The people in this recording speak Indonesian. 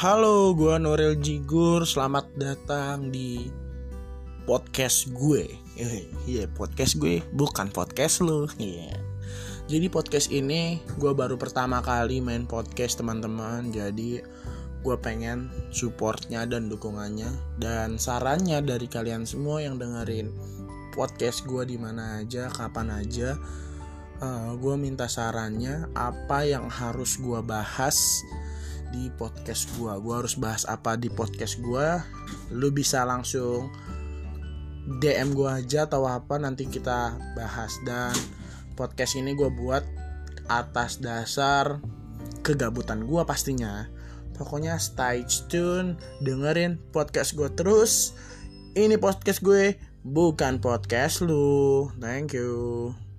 Halo, gue Norel Jigur. Selamat datang di podcast gue. Iya, yeah, podcast gue bukan podcast lo. Iya. Jadi podcast ini gue baru pertama kali main podcast teman-teman. Jadi gue pengen supportnya dan dukungannya dan sarannya dari kalian semua yang dengerin podcast gue di mana aja, kapan aja. Uh, gue minta sarannya apa yang harus gue bahas di podcast gue gue harus bahas apa di podcast gue lu bisa langsung DM gue aja atau apa nanti kita bahas. Dan podcast ini gue buat atas dasar kegabutan gue pastinya. Pokoknya stay tune dengerin podcast gue terus. Ini podcast gue bukan podcast lu. Thank you